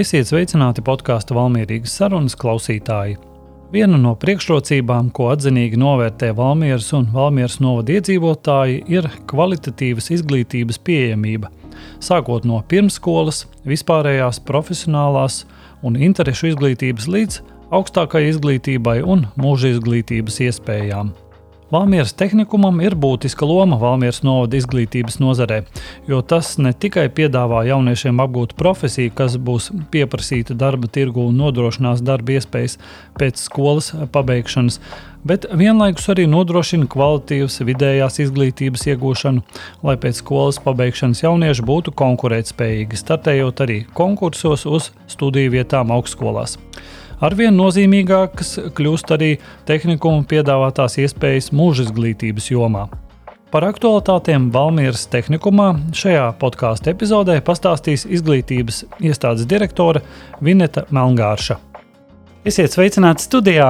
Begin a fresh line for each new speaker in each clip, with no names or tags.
Esiet sveicināti podkāstu Valmīrijas sarunas klausītāji. Viena no priekšrocībām, ko atzinīgi novērtē Valmieras un Valmieras novada iedzīvotāji, ir kvalitatīvas izglītības pieejamība, sākot no pirmsskolas, vispārējās, profesionālās un interešu izglītības līdz augstākai izglītībai un mūža izglītības iespējām. Valmieras tehnikumam ir būtiska loma Valmieras novada izglītības nozarē, jo tas ne tikai piedāvā jauniešiem apgūt profesiju, kas būs pieprasīta darba tirgu un nodrošinās darba iespējas pēc skolas pabeigšanas, bet vienlaikus arī nodrošina kvalitīvas vidējās izglītības iegūšanu, lai pēc skolas pabeigšanas jaunieši būtu konkurētspējīgi, startējot arī konkursos uz studiju vietām augstskolās. Arvien nozīmīgākas kļūst arī tehnikuma piedāvātās iespējas mūža izglītības jomā. Par aktualitātēm Valmieras tehnikumā šajā podkāstu epizodē pastāstīs izglītības iestādes direktore Vineta Melngārša. Esiet sveicināti studijā.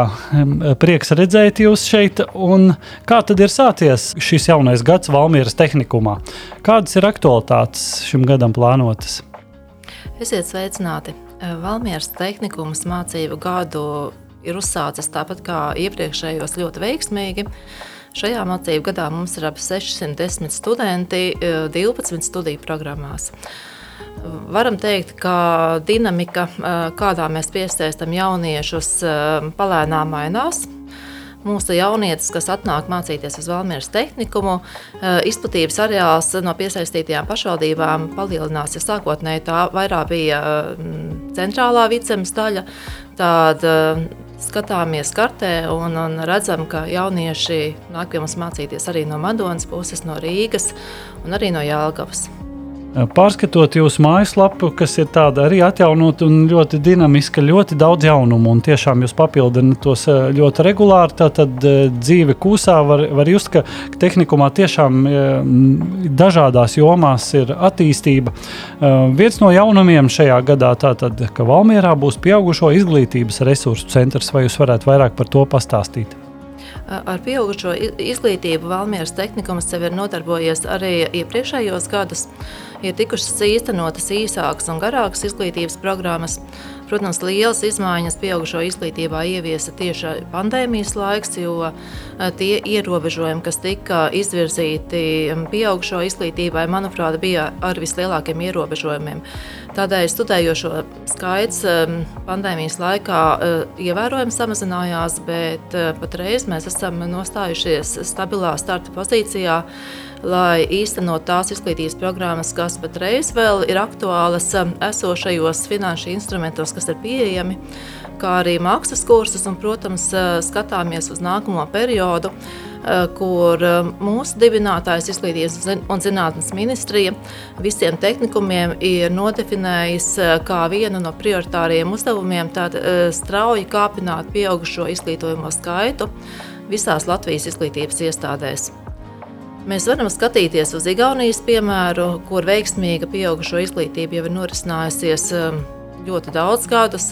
Prieks redzēt jūs šeit. Un kā tad ir sācies šis jaunais gads Valmieras tehnikumā? Kādas ir aktualitātes šim gadam plānotas?
Esiet sveicināti! Valmieras tehnikums mācību gadu ir uzsācis tāpat kā iepriekšējos ļoti veiksmīgi. Šajā mācību gadā mums ir ap 610 studenti 12 studiju programmās. Varam teikt, ka dinamika, kādā mēs piesaistām jauniešus, palēnām mainās. Mūsu jaunietis, kas atnāk mācīties uz Valmieras tehnikumu, eh, izplatības areāls no piesaistītajām pašvaldībām palielinās. Ja sākotnēji tā vairāk bija mm, centrālā vicemes daļa, tad eh, skatāmies kartē un, un redzam, ka jaunieši nāk pie mums mācīties arī no Madonas puses, no Rīgas un arī no Jālgavas.
Pārskatot jūsu mājaslapu, kas ir tāda arī atjaunota un ļoti dinamiska, ļoti daudz jaunumu, un tiešām jūs papildināt tos ļoti regulāri, tad dzīve kūsā var, var just, ka tehnikumā tiešām dažādās jomās ir attīstība. Viens no jaunumiem šajā gadā tātad, ka Valmierā būs pieaugušo izglītības resursu centrs, vai jūs varētu vairāk par to pastāstīt?
Ar pieaugušo izglītību Valmieras tehnikums sev ir nodarbojies arī iepriekšējos gadus. Ir tikušas īstenotas īsākas un garākas izglītības programmas, Protams, lielas izmaiņas pieaugušo izglītībā ieviesa tieši pandēmijas laiks, jo tie ierobežojumi, kas tika izvirzīti pieaugušo izglītībai, manuprāt, bija ar vislielākiem ierobežojumiem. Tādēļ studējošo skaits mm, pandēmijas laikā eh, ievērojami samazinājās, bet eh, patreiz mēs esam nostājušies stabilā starta pozīcijā lai īstenot tās izglītības programmas, kas patreiz vēl ir aktuālas um, esošajos finanšu instrumentos, kas ir pieejami, kā arī maksas kursus, un, protams, uh, skatāmies uz nākamo periodu kur um, mūsu dibinātājs, Izglītības un zinātnes ministrija, visiem tehnikumiem ir nodefinējis uh, kā vienu no prioritāriem uzdevumiem strauji kāpināt pieaugušo izglītojumu skaitu visās Latvijas izglītības iestādēs. Mēs varam skatīties uz Igaunijas piemēru, kur veiksmīga pieaugušo izglītība jau ir norisinājusies ļoti daudz gadus.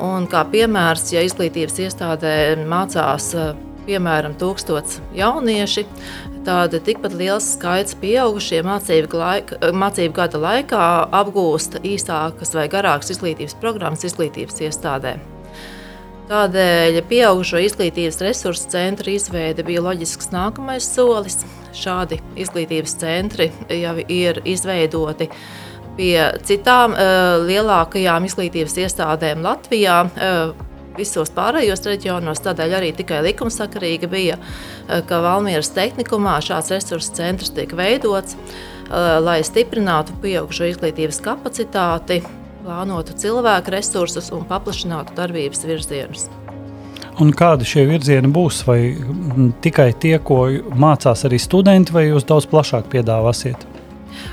Un kā piemērs, ja izglītības iestādē mācās piemēram tūkstots jaunieši, tad tikpat liels skaits pieaugušie mācību, laika, mācību gada laikā apgūst īsākas vai garākas izglītības programmas izglītības iestādē. Tādēļ pieaugušo izglītības resursu centra izveide bija loģisks nākamais solis. Šādi izglītības centri jau ir izveidoti pie citām uh, lielākajām izglītības iestādēm Latvijā. Uh, Visos pārējos reģionos tādēļ arī tikai likumsakarīgi bija, uh, ka Valmieras tehnikumā šāds resursu centrs tiek veidots, uh, lai stiprinātu pieaugušo izglītības kapacitāti, plānotu cilvēku resursus un paplašinātu darbības virzienus.
Un kādi šie virzieni būs? Vai tikai tie, ko mācās arī studenti, vai jūs daudz plašāk piedāvāsiet?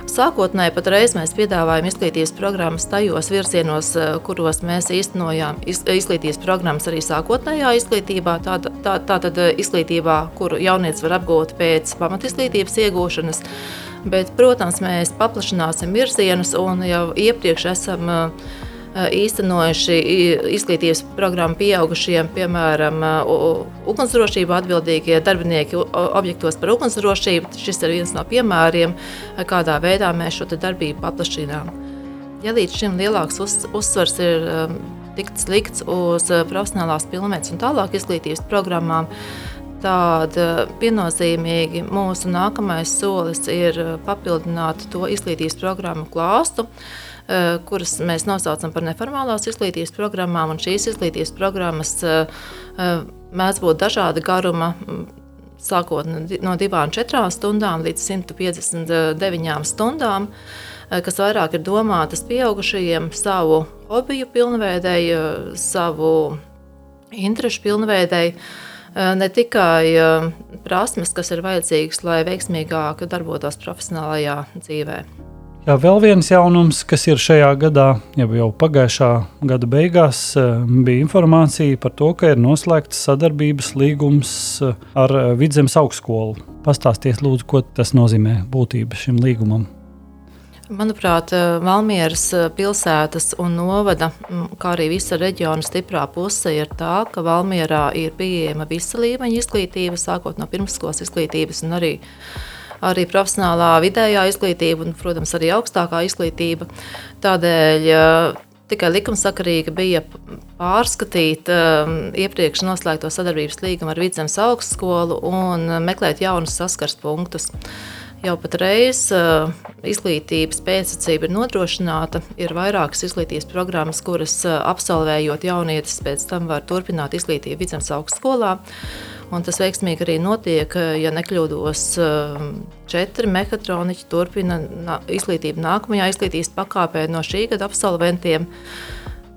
Sākotnēji patreiz mēs piedāvājam izglītības programmas tajos virzienos, eh, kuros mēs īstenojām izglītības programmas arī sākotnējā izglītībā. Tātad tā, tā, tā, eh, izglītībā, kuru jaunietis var apgūt pēc pamatizglītības iegūšanas. Bet, protams, mēs paplašināsim virzienus un jau iepriekš esam uh, īstenojuši izglītības programmu pieaugušiem, piemēram, ugunsdrošību atbildīgie darbinieki objektos par ugunsdrošību. Šis ir viens no piemēriem, kādā veidā mēs šo darbību paplašinām. ja līdz šim lielāks uz, uzsvars ir tikts likts uz profesionālās pilnvērtības un tālāk izglītības programmām, tad viennozīmīgi mūsu nākamais solis ir papildināt to izglītības programmu klāstu. Kuras mēs nosaucam par neformālās izglītības programmām, šīs izglītības programmas mēdz būt dažāda garuma, sākot no 2-4 stundām līdz 159 stundām, eh, kas vairāk ir domātas pieaugušajiem savu hobiju pilnveidēji, savu interešu pilnveidēji. Eh, ne tikai eh, prasmes, kas ir vajadzīgas, lai veiksmīgāk darbotos profesionālajā dzīvēm.
Jā, vēl viens jaunums, kas ir šajā gadā, jau, jau pagājušā gada beigās, eh, bija informācija par to, ka ir noslēgts sadarbības līgums eh, ar eh, Vidzemes augstskolu. Pastāstiet, lūdzu, ko tas nozīmē būtība šim līgumam.
Manuprāt, Valmieras pilsētas un novada, kā arī visa reģiona stiprā puse ir tā, ka Valmierā ir pieejama visa līmeņa izglītība, sākot no pirmskolas izglītības un arī arī profesionālā vidējā izglītība un, protams, arī augstākā izglītība. Tādēļ tikai likumsakarīgi bija pārskatīt um, iepriekš noslēgto sadarbības līgumu ar Vidzemes augstskolu un meklēt jaunus saskars punktus. Jau patreiz uh, izglītības pēcsacība ir nodrošināta. Ir vairākas izglītības programmas, kuras uh, absolvējot jaunietis pēc tam var turpināt izglītību Vidzemes augstskolā. Uh, Un tas veiksmīgi arī notiek, ja nekļūdos. Četri mehātroniķi turpina izglītību nākamajā izglītības pakāpē no šī gada absolventiem.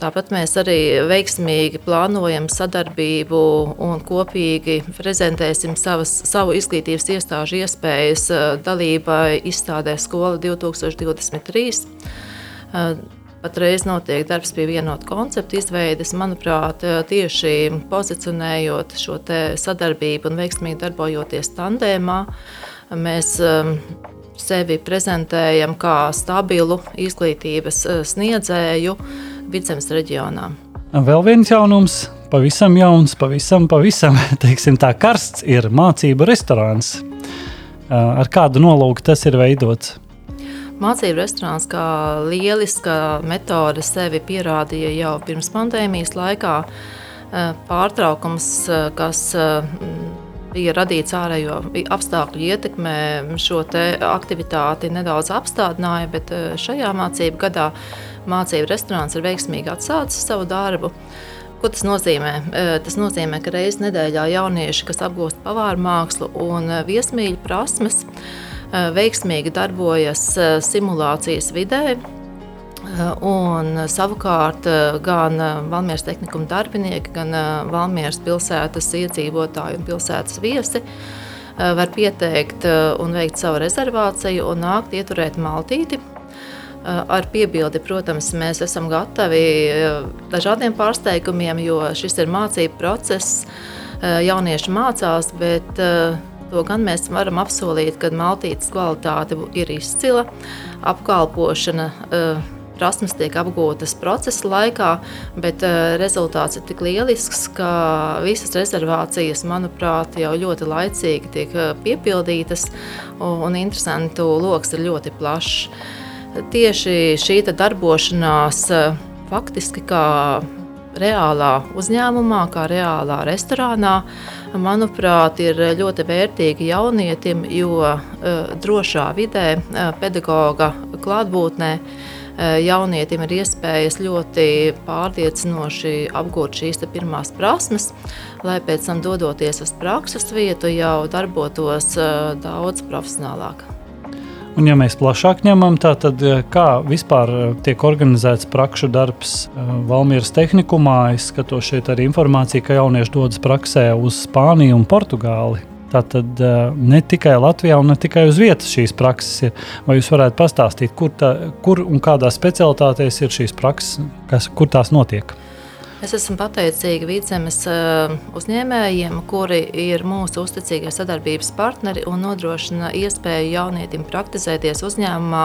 Tāpat mēs arī veiksmīgi plānojam sadarbību un kopīgi prezentēsim savas, savu izglītības iestāžu iespējas dalībai izstādē Skola 2023. Patreiz notiek darbs pie vienota koncepta izveides. Manuprāt, tieši pozicionējot šo sadarbību un veiksmīgi darbojoties tandēmā, mēs sevi prezentējam kā stabilu izglītības sniedzēju Vidzemes reģionā.
Vēl viens jaunums, pavisam jauns, pavisam, pavisam teiksim, tā karsts, ir mācību restorāns. Ar kādu nolūku tas ir veidots?
Mācību restorāns kā lieliska metode sevi pierādīja jau pirms pandēmijas laikā. Pārtraukums, kas bija radīts ārējo apstākļu ietekmē, šo aktivitāti nedaudz apstādināja, bet šajā mācību gadā mācību restorāns ir veiksmīgi atsācis savu darbu. Ko tas nozīmē? Tas nozīmē, ka reizes nedēļā jaunieši, kas apgūst pavāru mākslu un viesmīļu prasmes, Eh, veiksmīgi darbojas simulācijas vidē. Un savukārt gan Valmieras tehnikuma darbinieki, gan Valmieras pilsētas iedzīvotāji un pilsētas viesi var pieteikt un veikt savu rezervāciju un nākt ieturēt maltīti. Ar piebildi, protams, mēs esam gatavi dažādiem pārsteigumiem, jo šis ir mācību process. Jaunieši mācās, bet To gan mēs varam apsolīt, ka maltītes kvalitāte ir izcila, apkalpošana. Prasmes tiek apgūtas procesa laikā, bet rezultāts ir tik lielisks, ka visas rezervācijas, manuprāt, jau ļoti laicīgi tiek piepildītas, un interesantu lokus ir ļoti plašs. Tieši šī darbošanās uh, faktiski kā reālā uzņēmumā, kā reālā restorānā, manuprāt, ir ļoti vērtīgi jaunietim, jo uh, drošā vidē, uh, pedagoga klātbūtnē, jaunietim ir iespējas ļoti pārliecinoši apgūt šīs pirmās prasmes, lai pēc tam dodoties uz prakses vietu jau darbotos daudz profesionālāk.
Un, ja mēs plašāk ņemam, tad eh, kā vispār eh, tiek organizēts prakšu darbs eh, Valmīras tehnikumā? Es skatos šeit arī informāciju, ka jaunieši dodas praksē uz Spāniju un Portugāli. Tātad ne tikai Latvijā, un ne tikai uz vietas šīs prakses ir. Vai jūs varētu pastāstīt, kur, tā, kur un kādā specialitātēs ir šīs prakses, kas, kur tās notiek?
Es esmu pateicīga vidzemes eh, uzņēmējiem, kuri ir mūsu uzticīgie sadarbības partneri un nodrošina iespēju jaunietim praktizēties uzņēmumā.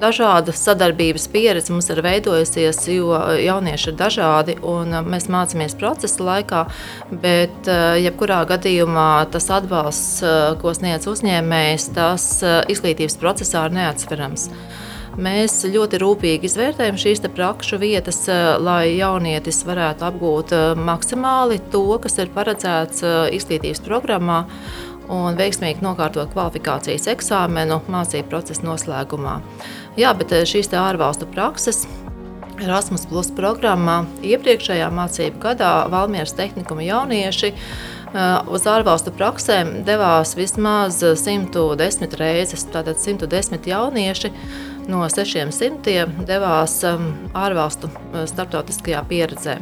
Dažāda sadarbības pieredze mums ir veidojusies, jo jaunieši ir dažādi un mēs mācāmies procesa laikā. Bet, eh, jebkurā gadījumā, tas atbalsts, eh, ko sniedz uzņēmējs, tas izglītības procesā ir neatsverams. Mēs ļoti rūpīgi izvērtējam šīs prakšu vietas, lai jaunietis varētu apgūt maksimāli to, kas ir paredzēts izglītības programmā un veiksmīgi nokārtot kvalifikācijas eksāmenu mācību procesa noslēgumā. Jā, bet šīs ārvalstu prakses Erasmus Plus programmā iepriekšējā mācību gadā Valmieras tehnikuma jaunieši uz ārvalstu praksēm devās vismaz 110 reizes. Tātad 110 jaunieši no 600 devās um, ārvalstu uh, starptautiskajā pieredzē.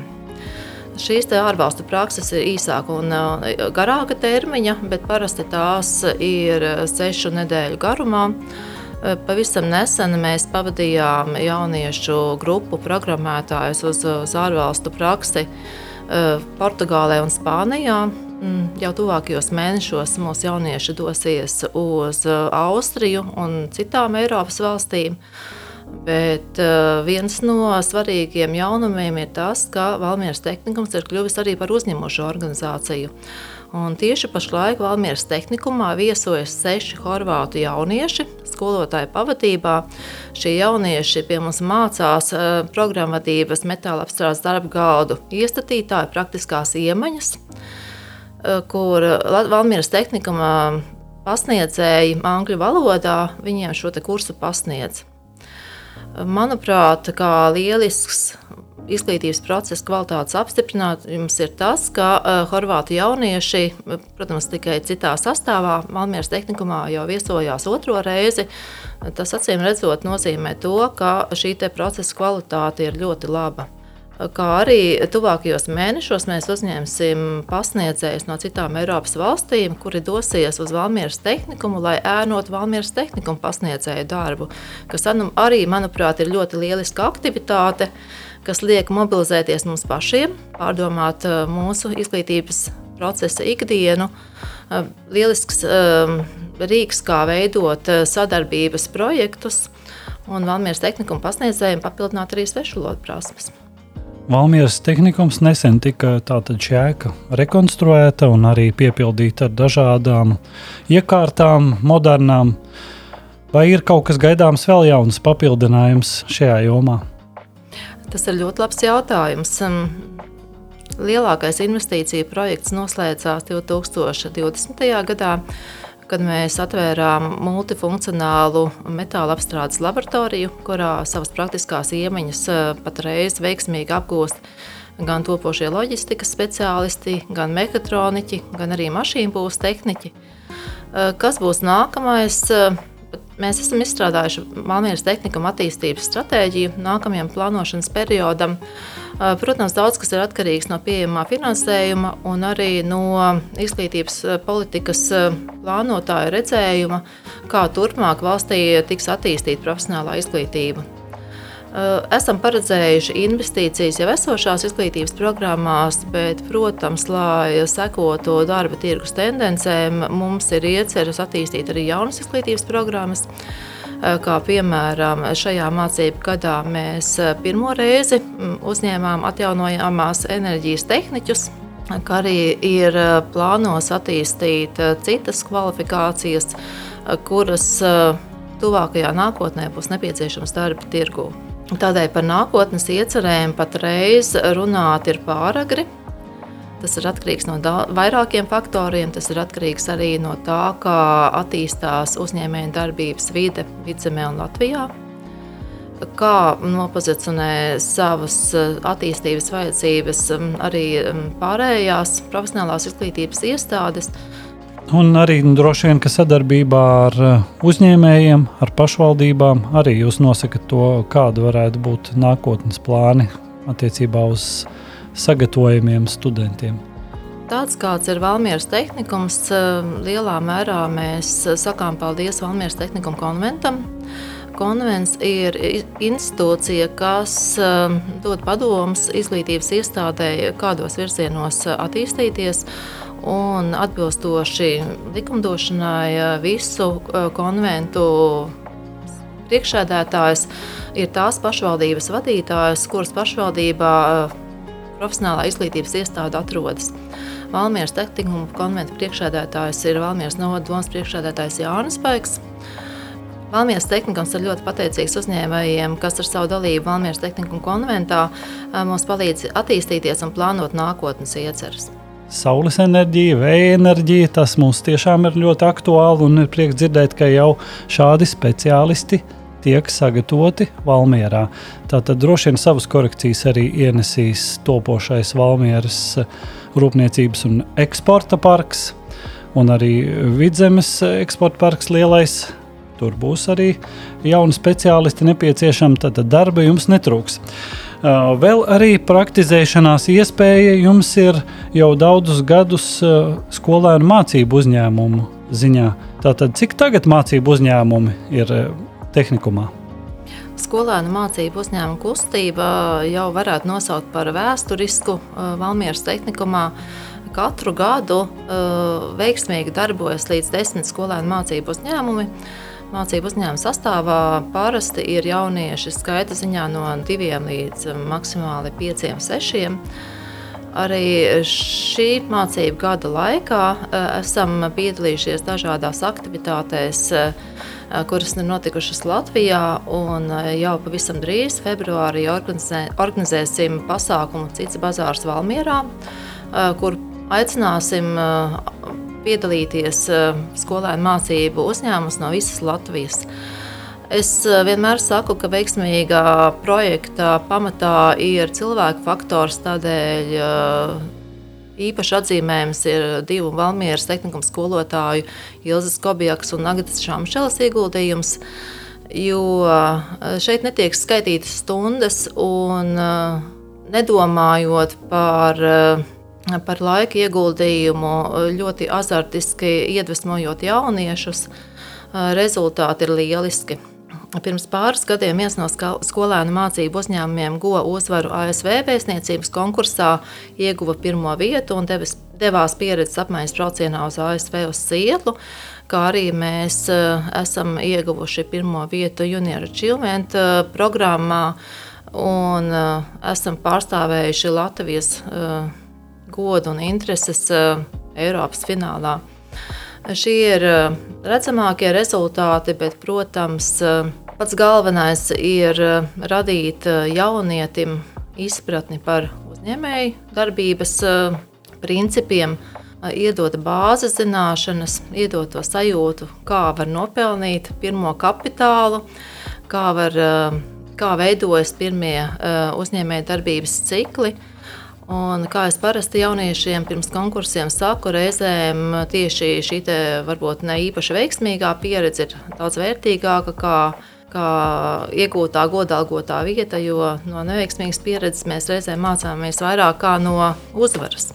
Šīs ārvalstu prakses ir īsāka un uh, garāka termiņa, bet parasti tās ir sešu nedēļu garumā. Pavisam nesen mēs pavadījām jauniešu grupu programmētājus uz, uz ārvalstu praksi Portugālē un Spānijā. Mm, jau tuvākajos mēnešos mūsu jaunieši dosies uz Austriju un citām Eiropas valstīm. Bet uh, viens no svarīgiem jaunumiem ir tas, ka Valmieras tehnikums ir kļuvis arī par uzņemošu organizāciju. Un tieši pašlaik Valmieras tehnikumā viesojas seši horvātu jaunieši skolotāju pavadībā. Šie jaunieši pie mums mācās uh, programmatūras, metāla apstrādes darba galdu iestatītāju praktiskās iemaņas, uh, kur Valmieras tehnikumā pasniedzēji angļu valodā viņiem šo kursu pasniedz. Manuprāt, kā lielisks izglītības procesa kvalitātes apstiprinājums ir tas, ka uh, horvātu jaunieši, protams, tikai citā sastāvā, Malmieras tehnikumā jau viesojās otro reizi. Tas acīm redzot, nozīmē to, ka šī procesa kvalitāte ir ļoti laba. Kā arī tuvākajos mēnešos mēs uzņemsim pasniedzējus no citām Eiropas valstīm, kuri dosies uz Valmieras tehnikumu, lai ēnotu Valmieras tehnikumu pasniedzēju darbu, kas arī, manuprāt, ir ļoti lieliska aktivitāte. Kas liek mobilizēties mums pašiem, pārdomāt uh, mūsu izglītības procesa ikdienu. Uh, lielisks um, rīks, kā veidot uh, sadarbības projektus, un Valmieras tehnikuma pasniedzējiem papildināt arī svešvalodu prasmes.
Valmieras tehnikums nesen tika šēka rekonstruēta un arī piepildīta ar dažādām iekārtām, modernām. Vai ir kaut kas gaidāms vēl jauns papildinājums šajā jomā?
Tas ir ļoti labs jautājums. Lielākais investīcija projekts noslēdzās 2020. gadā, kad mēs atvērām multifunkcionālu metāla apstrādes laboratoriju, kurā savas praktiskās iemaņas eh, patreiz veiksmīgi apgūst gan topošie loģistikas speciālisti, gan mehātroniķi, gan arī mašīnu būvniecības tehniķi. Eh, kas būs nākamais? Mēs esam izstrādājuši Malmīras tehnikuma attīstības stratēģiju nākamajam plānošanas periodam. Protams, daudz kas ir atkarīgs no pieejamā finansējuma un arī no izglītības politikas plānotāja redzējuma, kā turpmāk valstī tiks attīstīta profesionālā izglītība. Esam paredzējuši investīcijas jau esošās izglītības programmās, bet, protams, lai sekotu darba tirgus tendencēm, mums ir ieceras attīstīt arī jaunas izglītības programmas. Eh, kā piemēram, šajā mācību gadā mēs eh, pirmo reizi mm, uzņēmām atjaunojamās enerģijas tehniķus, kā arī ir plānos attīstīt citas kvalifikācijas, kuras tuvākajā nākotnē būs nepieciešamas darba tirgū. Tādēļ par nākotnes iecerēm patreiz runāt ir pāragri. Tas ir atkarīgs no vairākiem faktoriem. Tas ir atkarīgs arī no tā, kā attīstās uzņēmēju darbības vide vidzemē un Latvijā. Kā nopozicionē savas eh, attīstības vajadzības arī pārējās profesionālās izglītības iestādes.
Un arī droši vien, ka sadarbībā ar uh, uzņēmējiem, ar pašvaldībām arī jūs nosakat to, kāda varētu būt nākotnes plāni attiecībā uz sagatavojumiem studentiem.
Tāds kāds ir Valmieras tehnikums, uh, lielā mērā mēs sakām paldies Valmieras tehnikuma konventam. Konvents ir institūcija, kas uh, dod padomus izglītības iestādē, kādos virzienos attīstīties un atbilstoši likumdošanai visu eh, konventu priekšsēdētājs ir tās pašvaldības vadītājs, kuras pašvaldībā eh, profesionālā izglītības iestāde atrodas. Valmieras tehnikuma konventa priekšsēdētājs ir Valmieras novadomas priekšsēdētājs Jānis Paiks. Valmijas tehnikums ir ļoti pateicīgs uzņēmējiem, kas ar savu dalību Valmijas tehnikuma konventā mums palīdz attīstīties un plānot nākotnes ieceres.
Saules enerģija, vēja enerģija, tas mums tiešām ir ļoti aktuāli un ir prieks dzirdēt, ka jau šādi speciālisti tiek sagatavoti Valmjerā. Tātad droši vien savas korekcijas arī ienesīs topošais Valmjeras rūpniecības un eksporta parks un arī Vidzemes eksporta parks lielais Tur būs arī jauni speciālisti nepieciešami, tad darba jums netrūks. Uh, vēl arī praktizēšanās iespēja jums ir jau daudzus gadus uh, skolēnu mācību uzņēmumu ziņā. Tātad, cik tagad mācību uzņēmumi ir tehnikumā?
Skolēnu mācību uzņēmuma kustība jau varētu nosaukt par vēsturisku Valmieras tehnikumā. Katru gadu veiksmīgi darbojas līdz desmit skolēnu mācību uzņēmumi. Mācību uzņēmuma sastāvā parasti ir jaunieši skaita ziņā no diviem līdz maksimāli pieciem, sešiem. Arī šī mācību gada laikā e, esam piedalījušies dažādās aktivitātēs, e, kuras ir notikušas Latvijā. E, jau pavisam drīz, februārī, organizē, organizēsim pasākumu Cits Bazārs Valmierā, kur aicināsim piedalīties skolēnu mācību uzņēmums no visas Latvijas. Es eh, vienmēr saku, ka veiksmīgā projekta pamatā ir cilvēku faktors. Tādēļ eh, īpaši atzīmējams ir divu Valmieras tehnikuma skolotāju, Ilzas Kobjaks un Agatas Šamšelas ieguldījums. Jo šeit netiek skaitītas stundas, un nedomājot par par laika ieguldījumu, ļoti azartiski iedvesmojot jauniešus. Rezultāti ir lieliski. Pirms pāris gadiem viens no skolēnu mācību uzņēmumiem guva uzvaru ASV pētniecības konkursā, ieguva pirmo vietu un devis, devās pieredzes apmaiņas braucienā uz ASV uz Sietlu. Kā arī mēs esam ieguvuši pirmo vietu Junior Achievement programmā un esam pārstāvējuši Latvijas godu un intereses eh, Eiropas finālā. Šie ir eh, redzamākie rezultāti, bet, protams, eh, pats galvenais ir radīt jaunietim izpratni par uzņēmēju darbības principiem, iedot bāzes zināšanas, iedot to sajūtu, kā var nopelnīt pirmo kapitālu, kā, var, kā veidojas pirmie uzņēmēju darbības cikli. Un, kā es parasti jauniešiem pirms konkursiem saku, reizēm tieši šī te, varbūt ne īpaši veiksmīgā pieredze ir daudz vērtīgāka kā, kā iegūtā godalgotā vieta, jo no neveiksmīgas pieredzes mēs reizēm mācāmies vairāk kā no uzvaras.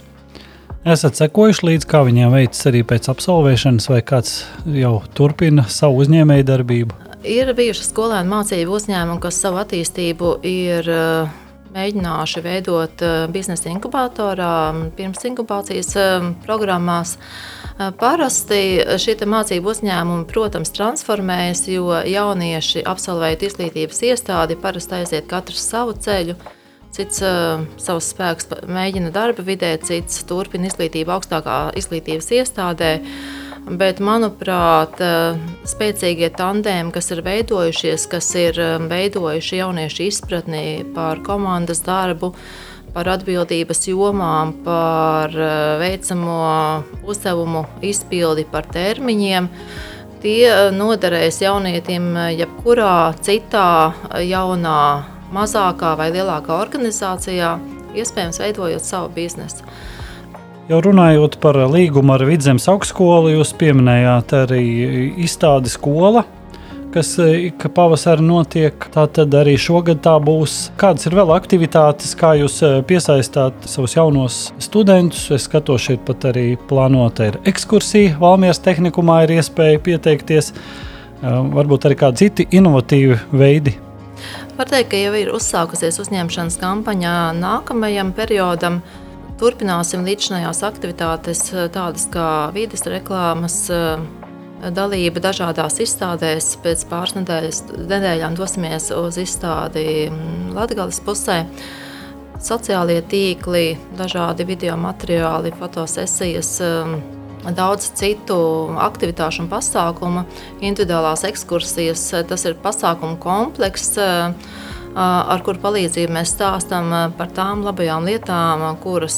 Esat sekojuši līdzi, kā viņiem veicas arī pēc absolvēšanas, vai kāds jau turpina savu uzņēmēju darbību?
Ir bijuši skolēnu mācību uzņēmumi, kas savu attīstību ir uh, mēģināšu veidot eh, biznesa inkubatorā, pirms inkubācijas eh, programmās. Eh, parasti šie mācību uzņēmumi, protams, transformējas, jo jaunieši absolvējot izglītības iestādi parasti aiziet katrs savu ceļu. Cits uh, savus spēkus mēģina darba vidē, cits turpina izglītību augstākā izglītības iestādē. Uh, Bet, manuprāt, eh, spēcīgie tandēmi, kas ir veidojušies, kas ir eh, veidojuši jauniešu izpratni par komandas darbu, par atbildības jomām, par eh, veicamo uzdevumu izpildi, par termiņiem. Tie noderēs jaunietim jebkurā citā jaunā, mazākā vai lielākā organizācijā, iespējams, veidojot savu biznesu.
Jau runājot par līgumu ar Vidzemes augstskolu, jūs pieminējāt arī izstādi skola, kas ik pavasarī notiek. Tā tad arī šogad tā būs. Kādas ir vēl aktivitātes, kā jūs eh, piesaistāt savus jaunos studentus? Es skatos, šeit pat arī plānota ir ekskursija. Valmijas tehnikumā ir iespēja pieteikties. Eh, varbūt arī kādi citi inovatīvi veidi.
Var teikt, ka jau ir uzsākusies uzņemšanas kampaņā nākamajam periodam. Turpināsim līdzinājās aktivitātes, eh, tādas kā vides reklāmas, eh, dalība dažādās izstādēs. Pēc pāris nedēļas, nedēļām dosimies uz izstādi mm, Latvijas pusē. Sociālie tīkli, dažādi video materiāli, fotosesijas, eh, daudz citu aktivitāšu un pasākumu, individuālās ekskursijas. Tas ir pasākumu komplekss, ar kuru palīdzību mēs stāstām par tām labajām lietām, kuras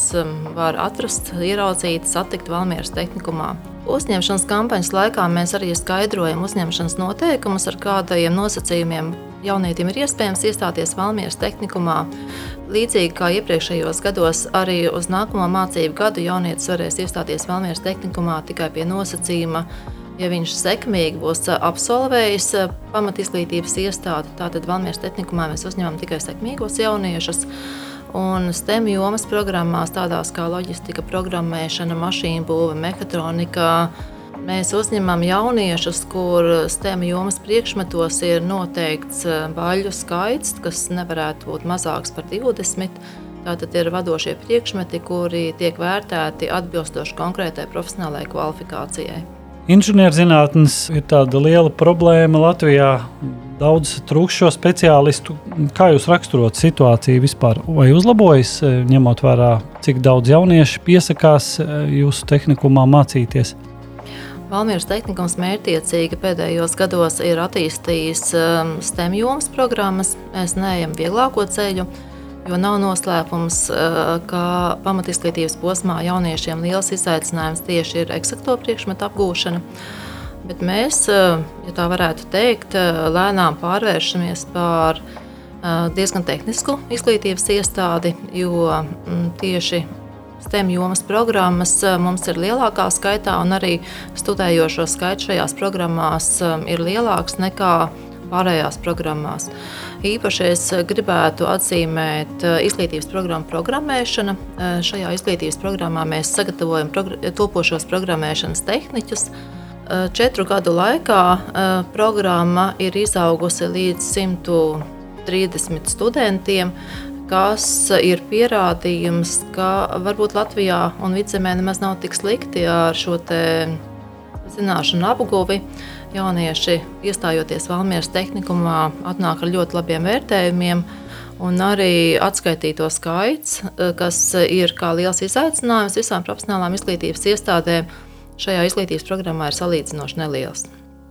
var atrast, ieraudzīt, satikt Valmieras tehnikumā. Uzņemšanas kampaņas laikā mēs arī skaidrojam uzņemšanas noteikumus, ar kādiem nosacījumiem jaunietim ir iespējams iestāties Valmieras tehnikumā. Līdzīgi kā iepriekšējos gados, arī uz nākamo mācību gadu jaunietis varēs iestāties Valmieras tehnikumā tikai pie nosacījuma, ja viņš sekmīgi būs absolvējis pamatizglītības iestādi. Tātad Valmieras tehnikumā mēs uzņemam tikai sekmīgos jauniešus. Un STEM jomas programmās, tādās kā loģistika, programmēšana, mašīnu būve, mehātronika, Mēs uzņemam jauniešus, kur STEM jomas priekšmetos ir noteikts eh, baļu skaits, kas nevarētu būt mazāks par 20. Tātad ir vadošie priekšmeti, kuri tiek vērtēti atbilstoši konkrētai profesionālajai kvalifikācijai.
Inženierzinātnes ir tāda liela problēma Latvijā. Daudz trūksto speciālistu. Kā jūs raksturot situāciju vispār? Vai uzlabojas, eh, ņemot vērā, cik daudz jauniešu piesakās eh, jūsu tehnikumā mācīties?
Valmīras tehnikums mērķiecīgi pēdējos gados ir attīstījis um, STEM jomas programmas. Mēs neejam vieglāko ceļu, jo nav noslēpums, uh, ka pamatizglītības posmā jauniešiem liels izaicinājums tieši ir eksakto priekšmetu apgūšana. Bet mēs, uh, ja tā varētu teikt, uh, lēnām pārvēršamies par diezgan tehnisku izglītības iestādi, jo mm, tieši STEM jomas programmas eh, mums ir lielākā skaitā, un arī studējošo skaits šajās programmās eh, ir lielāks nekā pārējās programmās. Īpaši es gribētu atzīmēt eh, izglītības programmu programmēšanu. Šajā izglītības programmā mēs sagatavojam topošos programmēšanas tehniķus. Četru gadu laikā programma ir izaugusi līdz 130 studentiem kas ir pierādījums, ka varbūt Latvijā un vidzemē nemaz nav tik slikti ar šo zināšanu apguvi. Jaunieši, iestājoties Valmieras tehnikumā, atnāk ar ļoti labiem vērtējumiem. Un arī atskaitīto skaits, kas ir kā liels izaicinājums visām profesionālām izglītības iestādēm, šajā izglītības programmā ir salīdzinoši neliels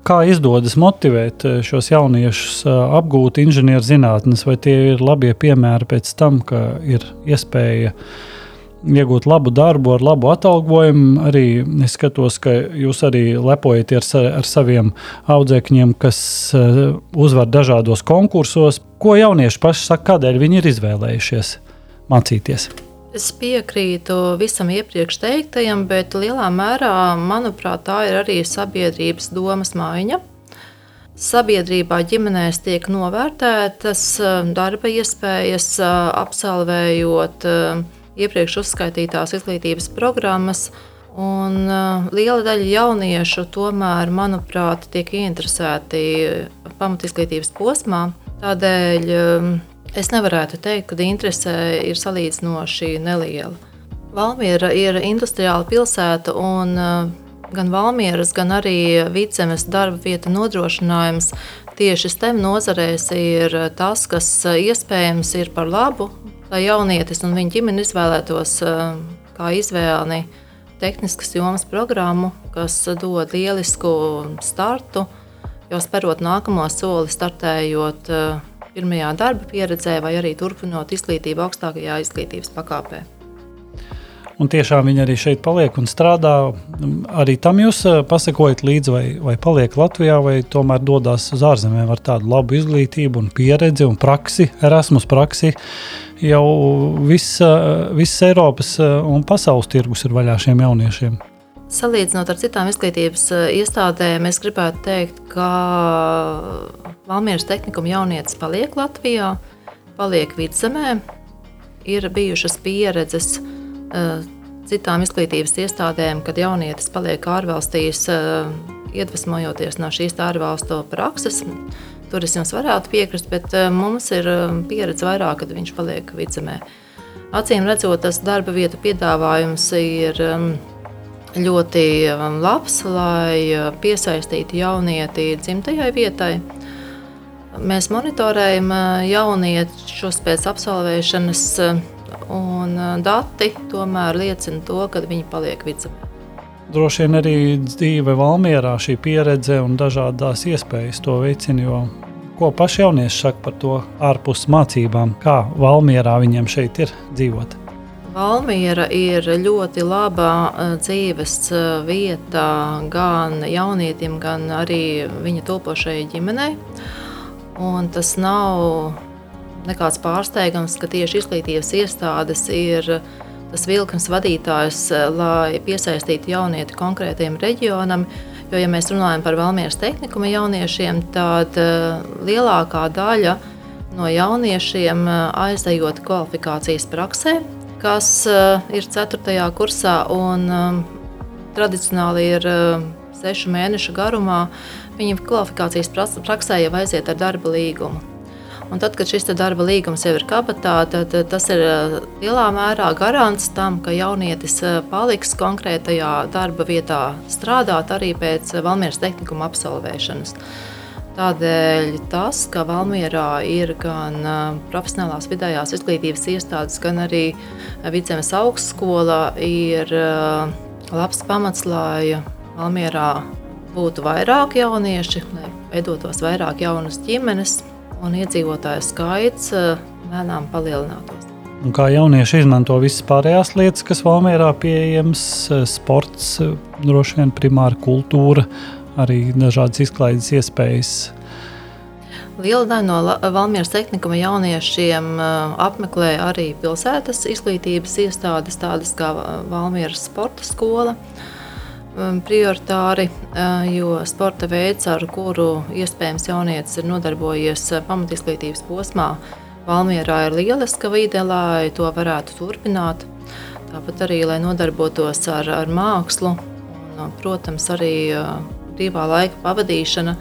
kā izdodas motivēt eh, šos jauniešus eh, apgūt inženierzinātnes, vai tie ir labie piemēri pēc tam, ka ir iespēja iegūt labu darbu ar labu atalgojumu. Arī es skatos, ka jūs arī lepojaties ar, ar saviem audzēkņiem, kas eh, uzvar dažādos konkursos. Ko jaunieši paši saka, kādēļ viņi ir izvēlējušies mācīties?
Es piekrītu visam iepriekš teiktajam, bet lielā mērā, manuprāt, tā ir arī sabiedrības domas maiņa. Sabiedrībā ģimenēs tiek novērtētas eh, darba iespējas, eh, absolvējot eh, iepriekš uzskaitītās izglītības programmas. Un liela daļa jauniešu tomēr, manuprāt, tiek ieinteresēti pamatizglītības posmā. Tādēļ Es nevarētu teikt, ka interese ir salīdzinoši neliela. Valmiera ir industriāla pilsēta, un uh, gan Valmieras, gan arī vidzemes darba vieta nodrošinājums tieši STEM nozarēs ir tas, kas uh, iespējams ir par labu, lai jaunietis un viņa ģimene izvēlētos uh, kā izvēli tehniskas jomas programmu, kas dod lielisku startu, jau sperot nākamo soli, startējot pirmajā darba pieredzē, vai arī turpinot izglītību augstākajā izglītības pakāpē.
Un tiešām viņi arī šeit paliek un strādā. Arī tam jūs eh, pasakojat līdzi, vai, vai paliek Latvijā, vai tomēr dodas uz ārzemēm ar tādu labu izglītību, un pieredzi un praksi, Erasmus praksi. Jau viss, viss Eiropas eh, un pasaules tirgus ir vaļā šiem jauniešiem.
Salīdzinot ar citām izglītības iestādēm, es gribētu teikt, ka Valmieras tehnikuma jaunietis paliek Latvijā, paliek vidzemē. Ir bijušas pieredzes citām izglītības iestādēm, kad jaunietis paliek ārvalstīs, uh, iedvesmojoties no šīs ārvalstu prakses. Tur es jums varētu piekrist, bet uh, mums ir pieredze vairāk, kad viņš paliek vidzemē. Acīm redzot, tas darba vietu piedāvājums ir um, ļoti labs, lai piesaistītu jaunieti dzimtajai vietai. Mēs monitorējam jauniešus pēc absolvēšanas, un dati tomēr liecina to, ka viņi paliek vidzemē.
Droši vien arī dzīve Valmjerā, šī pieredze un dažādas iespējas to veicina. Jo ko paši jaunieši saka par to ārpus mācībām, kā Valmjerā viņiem šeit ir dzīvot?
Valmiera ir ļoti laba eh, dzīves eh, vieta gan jaunietim, gan arī viņa topošajai ģimenei. Un tas nav nekāds pārsteigums, ka tieši izglītības iestādes ir tas vilkums vadītājs, eh, lai piesaistītu jaunieti konkrētiem reģionam. Jo, ja mēs runājam par Valmieras tehnikuma jauniešiem, tad uh, lielākā daļa no jauniešiem aizejot kvalifikācijas praksē, kas ir 4. kursā un tradicionāli ir uh, sešu mēnešu garumā, viņa kvalifikācijas praksē jau aiziet ar darba līgumu. Un tad, kad šis darba līgums jau ir kabatā, tad tas ir eh, lielā mērā garants tam, ka jaunietis eh, paliks konkrētajā darba vietā strādāt arī pēc Valmieras tehnikuma absolvēšanas. Tādēļ tas, ka Valmjerā ir gan eh, profesionālās vidējās izglītības iestādes, gan arī Vidzemes augstskola, ir labs pamats, lai Valmjerā būtu vairāk jaunieši, lai veidotos vairāk jaunas ģimenes, un iedzīvotāju skaits eh, lēnām palielinātos.
Un kā jaunieši izmanto visas pārējās lietas, kas Valmjerā pieejamas, eh, sports, eh, droši vien primāra kultūra, arī dažādas izklaides iespējas.
Liela daļa no Valmieras tehnikuma jauniešiem apmeklē arī pilsētas izglītības iestādes, tādas kā Valmieras sporta skola. Uh, prioritāri, uh, jo sporta veids, ar kuru iespējams jaunietis ir nodarbojies uh, pamatizglītības posmā, Valmjerā ir lieliska vide, lai to varētu turpināt. Tāpat arī, lai nodarbotos ar, ar mākslu, un, uh, protams, arī brīvā laika pavadīšana.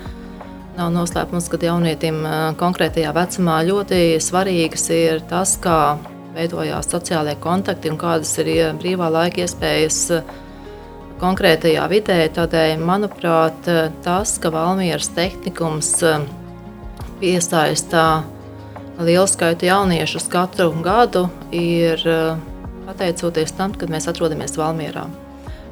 Nav noslēpums, ka jaunietim konkrētajā vecumā ļoti svarīgs ir tas, kā veidojās sociālie kontakti un kādas ir brīvā laika iespējas konkrētajā vidē. Tādēļ, manuprāt, tas, ka Valmieras tehnikums eh, piesaistā lielu skaitu jauniešus katru gadu, ir eh, pateicoties tam, kad mēs atrodamies Valmierā.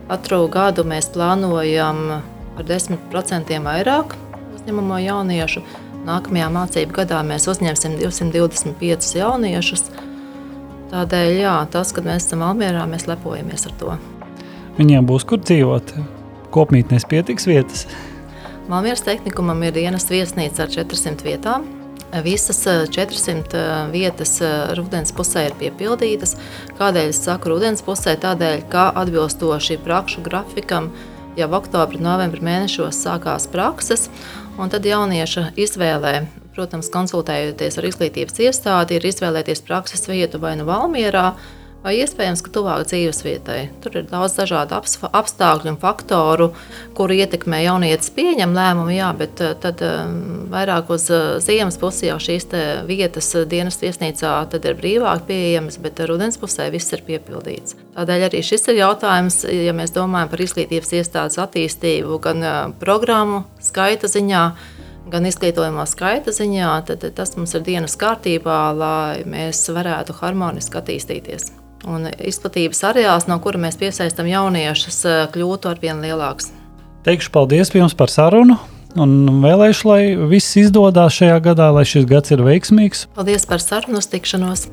Katru gadu mēs plānojam par 10% vairāk uzņemamo jauniešu. Nākamajā mācību gadā mēs uzņemsim 225 jauniešus. Tādēļ jā, tas, ka mēs esam Valmierā, mēs lepojamies ar to.
Viņiem būs kur dzīvot. Kopmītnēs pietiks vietas.
Malmieras tehnikumam ir dienas viesnīca ar 400 vietām. Visas 400 eh, vietas eh, rudens pusē ir piepildītas. Kādēļ es saku rudens pusē? Tādēļ, ka atbilstoši prakšu grafikam jau oktobra, novembra mēnešos sākās prakses, un tad jaunieša izvēlē, protams, konsultējoties ar izglītības iestādi, ir izvēlēties prakses vietu vai nu Valmierā, vai iespējams, ka tuvāk dzīves vietai. Tur ir daudz dažādu apstākļu un faktoru, kuru ietekmē jaunietis pieņem lēmumu, jā, bet eh, tad um, vairāk uz eh, ziemas pusi jau šīs vietas dienas viesnīcā ir brīvāk pieejamas, bet rudens pusē viss ir piepildīts. Tādēļ arī šis ir jautājums, ja mēs domājam par izglītības iestādes attīstību gan programmu skaita ziņā, gan izglītojumā skaita ziņā, tad tas mums ir dienas kārtībā, lai mēs varētu harmoniski attīstīties un izplatības areāls, no kura mēs piesaistām jauniešus, eh, kļūtu ar vien lielāks.
Teikšu paldies jums par sarunu. Un vēlēšu, lai viss izdodas šajā gadā, lai šis gads ir veiksmīgs.
Paldies par sarunu, tikšanos!